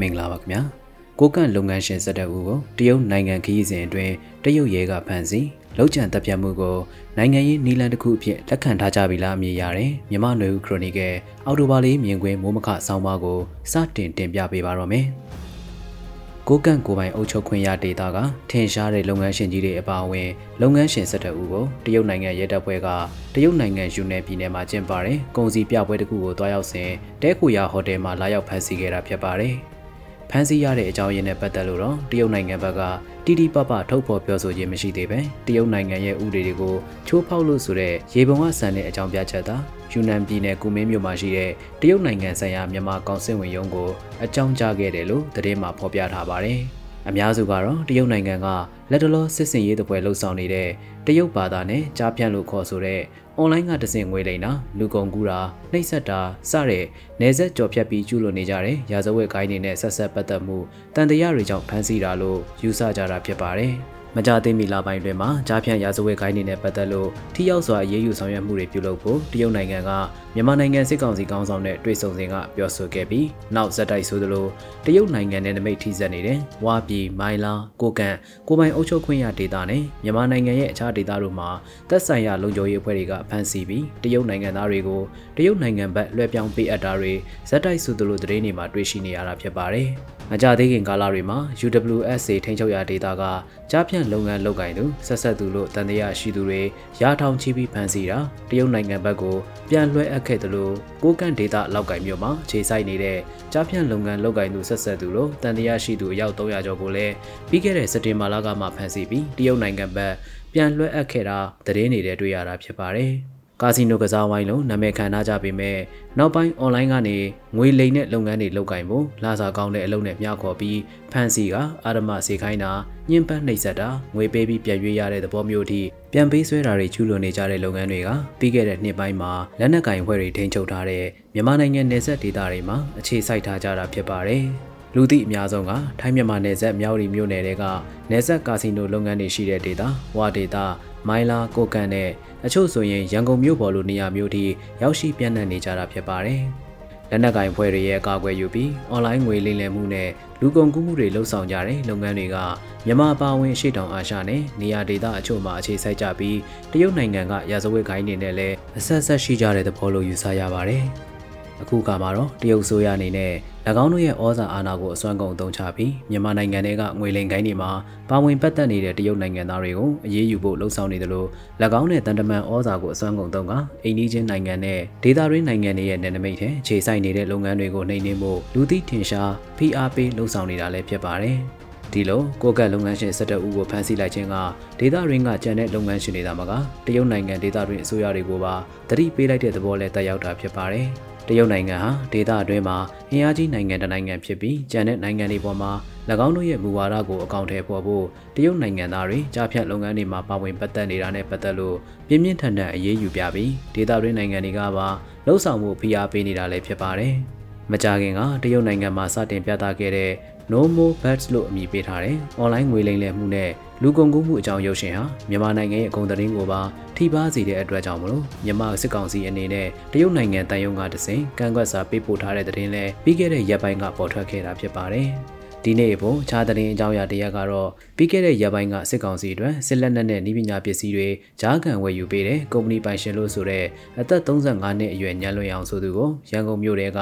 မင်္ဂလာပါခင်ဗျာကိုကန့်လုပ်ငန်းရှင်စက်တဲ့ဦးကိုတရုတ်နိုင်ငံခရီးစဉ်အတွင်းတရုတ်ရဲကဖမ်းဆီးလောက်ကျန်တပ်ဖြတ်မှုကိုနိုင်ငံရေးနီလန်တစ်ခုအဖြစ်လက်ခံထားကြပြီလားအမည်ရတယ်မြန်မာနွေဦးခရိုနီကယ်အော်တိုဘာလေးမြင်ကွင်းမိုးမခဆောင်းပါးကိုစတင်တင်ပြပေးပါတော့မယ်ကိုကန့်ကိုပိုင်အုပ်ချုပ်ခွင့်ရဒေတာကထင်ရှားတဲ့လုပ်ငန်းရှင်ကြီးတွေအပါအဝင်လုပ်ငန်းရှင်ဆက်တအူကိုတရုတ်နိုင်ငံရဲတပ်ဖွဲ့ကတရုတ်နိုင်ငံယူနယ်ပြည်နယ်မှာကျင်းပတဲ့ကုန်စည်ပြပွဲတစ်ခုကိုတွားရောက်စဉ်တဲကူယာဟိုတယ်မှာလာရောက်ဖမ်းဆီးခဲ့တာဖြစ်ပါတယ်။ ဖမ်းဆီးရတဲ့အကြောင်းရင်းနဲ့ပတ်သက်လို့တော့တရုတ်နိုင်ငံဘက်ကတိတိပပထုတ်ဖော်ပြောဆိုခြင်းမရှိသေးပဲတရုတ်နိုင်ငံရဲ့ဥပဒေတွေကိုချိုးဖောက်လို့ဆိုတဲ့ရေပုံကဆန်တဲ့အကြောင်းပြချက်သာယူနန်ပြည်နယ်ကူမင်းမြို့မှာရှိတဲ့တရုတ်နိုင်ငံဆိုင်ရာမြန်မာကောင်စစ်ဝင်ရုံးကိုအကြောင်းကြားခဲ့တယ်လို့သတင်းမှာဖော်ပြထားပါတယ်။ အများစုကတော့တရုတ်နိုင်ငံကလက်တလောစစ်စင်ရေးတပွဲလှုပ်ဆောင်နေတဲ့တရုတ်ဘာသာနဲ့ကြားဖြန့်လို့ခေါ်ဆိုတဲ့အွန်လိုင်းကတဆင့်ငွေလိမ်တာလူကုန်ကူးတာနှိပ်စက်တာစတဲ့နေဆက်ကြော်ဖြတ်ပြီးကျူးလွန်နေကြတဲ့ရာဇဝတ်ကိုင်းတွေနဲ့ဆက်ဆက်ပတ်သက်မှုတန်တရားတွေကြောင့်ဖမ်းဆီးတာလို့ယူဆကြတာဖြစ်ပါတယ်။ မကြသေးမီလပိုင်းတွင်မှာကြားဖြန့်ရာဇဝတ်ကိုင်းတွေနဲ့ပတ်သက်လို့ထိရောက်စွာအရေးယူဆောင်ရွက်မှုတွေပြုလုပ်ဖို့တရုတ်နိုင်ငံကမြန်မာနိုင်ငံစစ်ကောင်စီကောင်းဆောင်နဲ့တွေ့ဆုံစဉ်ကပြောဆိုခဲ့ပြီးနောက်ဇက်တိုက်ဆိုသလိုတရုတ်နိုင်ငံနဲ့နမိတ်ထိစပ်နေတဲ့ဝါပြည်မိုင်လာကိုကန်ကိုပိုင်အုပ်ချုပ်ခွင့်ရဒေသနဲ့မြန်မာနိုင်ငံရဲ့အခြားဒေသတို့မှာသက်ဆိုင်ရာလုံခြုံရေးအဖွဲ့တွေကဖမ်းဆီးပြီးတရုတ်နိုင်ငံသားတွေကိုတရုတ်နိုင်ငံဘက်လွှဲပြောင်းပေးအပ်တာတွေဇက်တိုက်ဆိုသလိုသတင်းတွေမှာတွေ့ရှိနေရတာဖြစ်ပါတယ်။မကြသေးခင်ကာလတွေမှာ UWSA ထိန်းချုပ်ရာဒေသကကြားဖြန့်လုပ်ငန်းလုပ်ကိုင်သူဆက်ဆက်သူလို့တန်တရားရှိသူတွေရာထောင်ချီပြီးဖမ်းဆီးတာတရုတ်နိုင်ငံဘက်ကိုပြန်လွှဲအပ်ခဲ့တယ်လို့ကိုကန့်ဒေသလောက်ကင်မြို့မှာခြေစိုက်နေတဲ့ကြားဖြန့်လုပ်ငန်းလုပ်ကိုင်သူဆက်ဆက်သူလို့တန်တရားရှိသူအယောက်300ကျော်ကိုလည်းပြီးခဲ့တဲ့စက်တင်ဘာလကမှဖမ်းဆီးပြီးတရုတ်နိုင်ငံဘက်ပြန်လွှဲအပ်ခဲ့တာသတင်းတွေတွေ့ရတာဖြစ်ပါတယ်။ ကာစီနိုကစားဝိုင်းလုံးနာမည်ခံထားကြပေမဲ့နောက်ပိုင်း online ကနေငွေလိမ်တဲ့လုပ်ငန်းတွေလုပ်ကင်ဖို့လာစာကောင်းတဲ့အလုပ်နဲ့မျှခေါ်ပြီးဖန်စီကအာရမစေခိုင်းတာညှဉ်းပန်းနှိပ်စက်တာငွေပေးပြီးပြန်ရွေးရတဲ့သဘောမျိုးအထိပြန်ပေးဆွဲတာတွေကျူးလွန်နေကြတဲ့လုပ်ငန်းတွေကပြီးခဲ့တဲ့နှစ်ပိုင်းမှာလက်နက်ကင်ဖွဲ့တွေထိန်းချုပ်ထားတဲ့မြန်မာနိုင်ငံနယ်စပ်ဒေသတွေမှာအခြေစိုက်ထားကြတာဖြစ်ပါတယ်လူသည့်အများဆုံးကထိုင်းမြန်မာနယ်စပ်မြောက်ရီမြို့နယ်တွေကနယ်စပ်ကာစီနိုလုပ်ငန်းတွေရှိတဲ့ဒေသဝါဒေသမိုင်လာကိုကန်နဲ့ အချို့ဆိုရင်ရန်ကုန်မြို့ပေါ်လိုနေရာမျိုးထိရောက်ရှိပြန့်နှံ့နေကြတာဖြစ်ပါတယ်။လက်နက်ကင်ဖွဲ့တွေရဲ့ကာကွယ်ယူပြီးအွန်လိုင်းငွေလိမ်လည်မှုနဲ့လူကုန်ကူးမှုတွေလှုပ်ဆောင်ကြတဲ့လုပ်ငန်းတွေကမြန်မာပါဝင်ရှေ့တောင်အာရှနဲ့နေရာဒေသအချို့မှာအခြေစိုက်ကြပြီးတရုတ်နိုင်ငံကရာဇဝတ်ဂိုင်းတွေနဲ့လည်းအဆက်ဆက်ရှိကြတဲ့သဘောလိုယူဆရပါတယ်။ အခုကမှာတော့တရုတ်ဆိုရအနေနဲ့၎င်းတို့ရဲ့ဩဇာအာဏာကိုအစွမ်းကုန်အသုံးချပြီးမြန်မာနိုင်ငံတွေကငွေလိမ်ကိုင်းတွေမှာပါဝင်ပတ်သက်နေတဲ့တရုတ်နိုင်ငံသားတွေကိုအရေးယူဖို့လှုံ့ဆော်နေတယ်လို့၎င်းနဲ့တန်တမန်ဩဇာကိုအစွမ်းကုန်သုံးကအိန္ဒိချင်းနိုင်ငံနဲ့ဒေသတွင်းနိုင်ငံတွေရဲ့နယ်နိမိတ်ထဲခြေဆိုင်နေတဲ့လုပ်ငန်းတွေကိုနှိမ်နင်းဖို့လူသိထင်ရှားဖိအားပေးလှုံ့ဆော်နေတာလည်းဖြစ်ပါတယ်ဒီလိုကိုကတ်လုပ်ငန်းရှင်၁၁ဦးကိုဖမ်းဆီးလိုက်ခြင်းကဒေသရင်းကကြံတဲ့လုပ်ငန်းရှင်တွေသာမကတရုတ်နိုင်ငံဒေသတွင်းအစိုးရတွေကိုပါတတိပေးလိုက်တဲ့သဘောနဲ့တက်ရောက်တာဖြစ်ပါတယ်။ တရုတ်နိုင်ငံဟာဒေသအတွင်းမှာအင်အားကြီးနိုင်ငံတစ်နိုင်ငံဖြစ်ပြီးကျန်တဲ့နိုင်ငံတွေပေါ်မှာ၎င်းတို့ရဲ့မူဝါဒကိုအကောင့်ထဲပေါ်ဖို့တရုတ်နိုင်ငံသားတွေကြားဖြတ်လုပ်ငန်းတွေမှာပါဝင်ပတ်သက်နေတာနဲ့ပတ်သက်လို့ပြင်းပြင်းထန်ထန်အရေးယူပြပြီးဒေသတွင်းနိုင်ငံတွေကပါလှုပ်ဆောင်မှုဖိအားပေးနေတာလည်းဖြစ်ပါတယ်။မကြခင်ကတရုတ်နိုင်ငံမှာစတင်ပြသခဲ့တဲ့ No More Bets လို့အမည်ပေးထားတဲ့ online ငွေလိမ်လည်မှုနဲ့လူကုန်ကူးမှုအကြောင်းရုပ်ရှင်ဟာမြန်မာနိုင်ငံရဲ့အကုန်သတင်းကိုပါထိပါစေတဲ့အတွက်ကြောင့်မလို့မြန်မာစစ်ကောင်စီအနေနဲ့တရုတ်နိုင်ငံတန်ယုံကတစဉ်ကန့်ကွက်စာပေးပို့ထားတဲ့သတင်းလဲပြီးခဲ့တဲ့ရက်ပိုင်းကပေါ်ထွက်ခဲ့တာဖြစ်ပါတယ်။ ဒီနေ့ပုံခြားသတင်းအကြောင်းအရာတရက်ကတော့ပြီးခဲ့တဲ့ရက်ပိုင်းကစစ်ကောင်စီအတွက်စစ်လက်နက်နဲ့နှီးပညာပစ္စည်းတွေကြားခံဝယ်ယူပေးတဲ့ကုမ္ပဏီပိုင်ရှင်လို့ဆိုတဲ့အသက်35နှစ်အရွယ်ညံလွင်အောင်ဆိုသူကိုရန်ကုန်မြို့ထဲက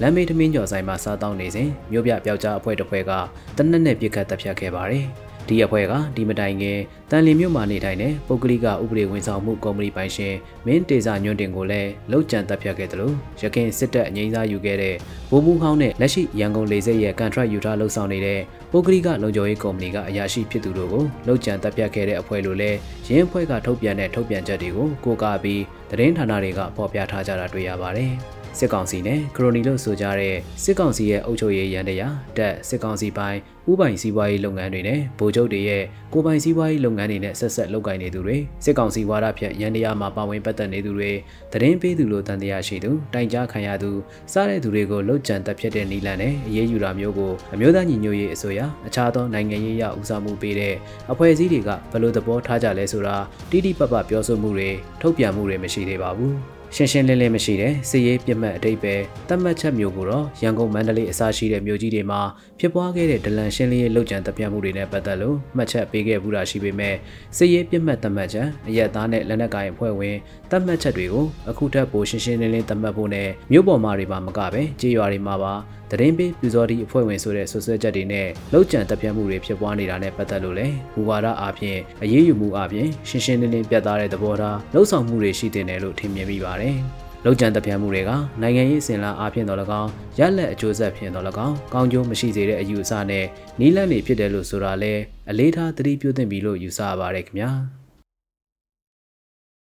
လမ်းမေးထမင်းကျော်ဆိုင်မှာစားတောင်းနေစဉ်မြို့ပြပျောက်ကြားအဖွဲ့တစ်ဖွဲ့ကတနက်နဲ့ပြစ်ခတ်တပ်ဖြတ်ခဲ့ပါတယ်။ ဒီအဖွဲ့ကဒီမတိုင်ခင်တန်လီမြို့မှာနေထိုင်တဲ့ပုဂ္ဂလိကဥပဒေဝန်ဆောင်မှုကုမ္ပဏီပိုင်ရှင်မင်းတေစာညွန့်တင်ကိုလည်းလောက်ကျန်တပ်ဖြတ်ခဲ့တယ်လို့ရခင်စစ်တပ်အငိမ့်စားယူခဲ့တဲ့ဘိုးဘူးဟောင်းနဲ့လက်ရှိရန်ကုန်လေဆိပ်ရဲ့ကန်ထရိုက်ယူထားလှုပ်ဆောင်နေတဲ့ပုဂ္ဂလိကလုံခြုံရေးကုမ္ပဏီကအရာရှိဖြစ်သူတို့ကိုလောက်ကျန်တပ်ဖြတ်ခဲ့တဲ့အဖွဲ့လိုလဲရင်းအဖွဲ့ကထုတ်ပြန်တဲ့ထုတ်ပြန်ချက်တွေကိုကိုးကားပြီးသတင်းဌာနတွေကဖော်ပြထားကြတာတွေ့ရပါတယ်။ စစ်ကောင်စီနဲ့ခရိုနီလို့ဆိုကြတဲ့စစ်ကောင်စီရဲ့အုပ်ချုပ်ရေးရန်တရားတက်စစ်ကောင်စီပိုင်းဥပိုင်စီးပွားရေးလုပ်ငန်းတွေနဲ့ဗိုလ်ချုပ်တွေရဲ့ကိုပိုင်စီးပွားရေးလုပ်ငန်းတွေနဲ့ဆက်ဆက်လုပ်ကိုင်နေသူတွေစစ်ကောင်စီဝါဒဖြတ်ရန်တရားမှာပါဝင်ပတ်သက်နေသူတွေသတင်းပေးသူလို့တန်တရားရှိသူတိုင်ကြားခံရသူစားတဲ့သူတွေကိုလှုပ်ကြံတက်ဖြစ်တဲ့နီလန်နဲ့အရေးယူတာမျိုးကိုအမျိုးသားညီညွတ်ရေးအစိုးရအခြားသောနိုင်ငံရေးရဦးစားမှုပေးတဲ့အဖွဲ့အစည်းတွေကဘယ်လိုသဘောထားကြလဲဆိုတာတိတိပပပြောဆိုမှုတွေထုတ်ပြန်မှုတွေမရှိသေးပါဘူး ရှင်းရှင်းလင်းလင်းမရှိတဲ့စစ်ရေးပြစ်မှတ်အတိတ်ပဲတတ်မှတ်ချက်မျိုးကိုတော့ရန်ကုန်မန္တလေးအစရှိတဲ့မြို့ကြီးတွေမှာဖြစ်ပွားခဲ့တဲ့ဒလန်ရှင်းလင်းရေးလှုပ်ကြံတပ်ပြတ်မှုတွေနဲ့ပတ်သက်လို့မှတ်ချက်ပေးခဲ့ဘူးတာရှိပေမဲ့စစ်ရေးပြစ်မှတ်တတ်မှတ်ချက်အရက်သားနဲ့လက်နက်ကိုင်အဖွဲ့ဝင်တတ်မှတ်ချက်တွေကိုအခုထပ်ပိုရှင်းရှင်းလင်းလင်းတတ်မှတ်ဖို့နဲ့မြို့ပေါ်မှာတွေမှာမကပဲကြေးရွာတွေမှာပါတရင်ပေးပြူစောတိအဖွဲ့ဝင်ဆိုတဲ့ဆွဆွဲချက်တွေနဲ့လောက်ကျန်တပ်ပြတ်မှုတွေဖြစ်ပွားနေတာနဲ့ပတ်သက်လို့လည်းဘူဝါဒအားဖြင့်အရေးယူမှုအပြင်ရှင်းရှင်းလင်းလင်းပြတ်သားတဲ့သဘောထားလှုပ်ဆောင်မှုတွေရှိတင်တယ်လို့ထင်မြင်မိပါတယ်။လောက်ကျန်တပ်ပြတ်မှုတွေကနိုင်ငံရေးအစဉ်လာအားဖြင့်တော်၎င်းရလက်အကျိုးဆက်ဖြင့်တော်၎င်းကောင်းကျိုးမရှိစေတဲ့အယူအဆနဲ့နီးလန့်တွေဖြစ်တယ်လို့ဆိုတာလဲအလေးထားသတိပြုသင့်ပြီလို့ယူဆရပါတယ်ခင်ဗျာ။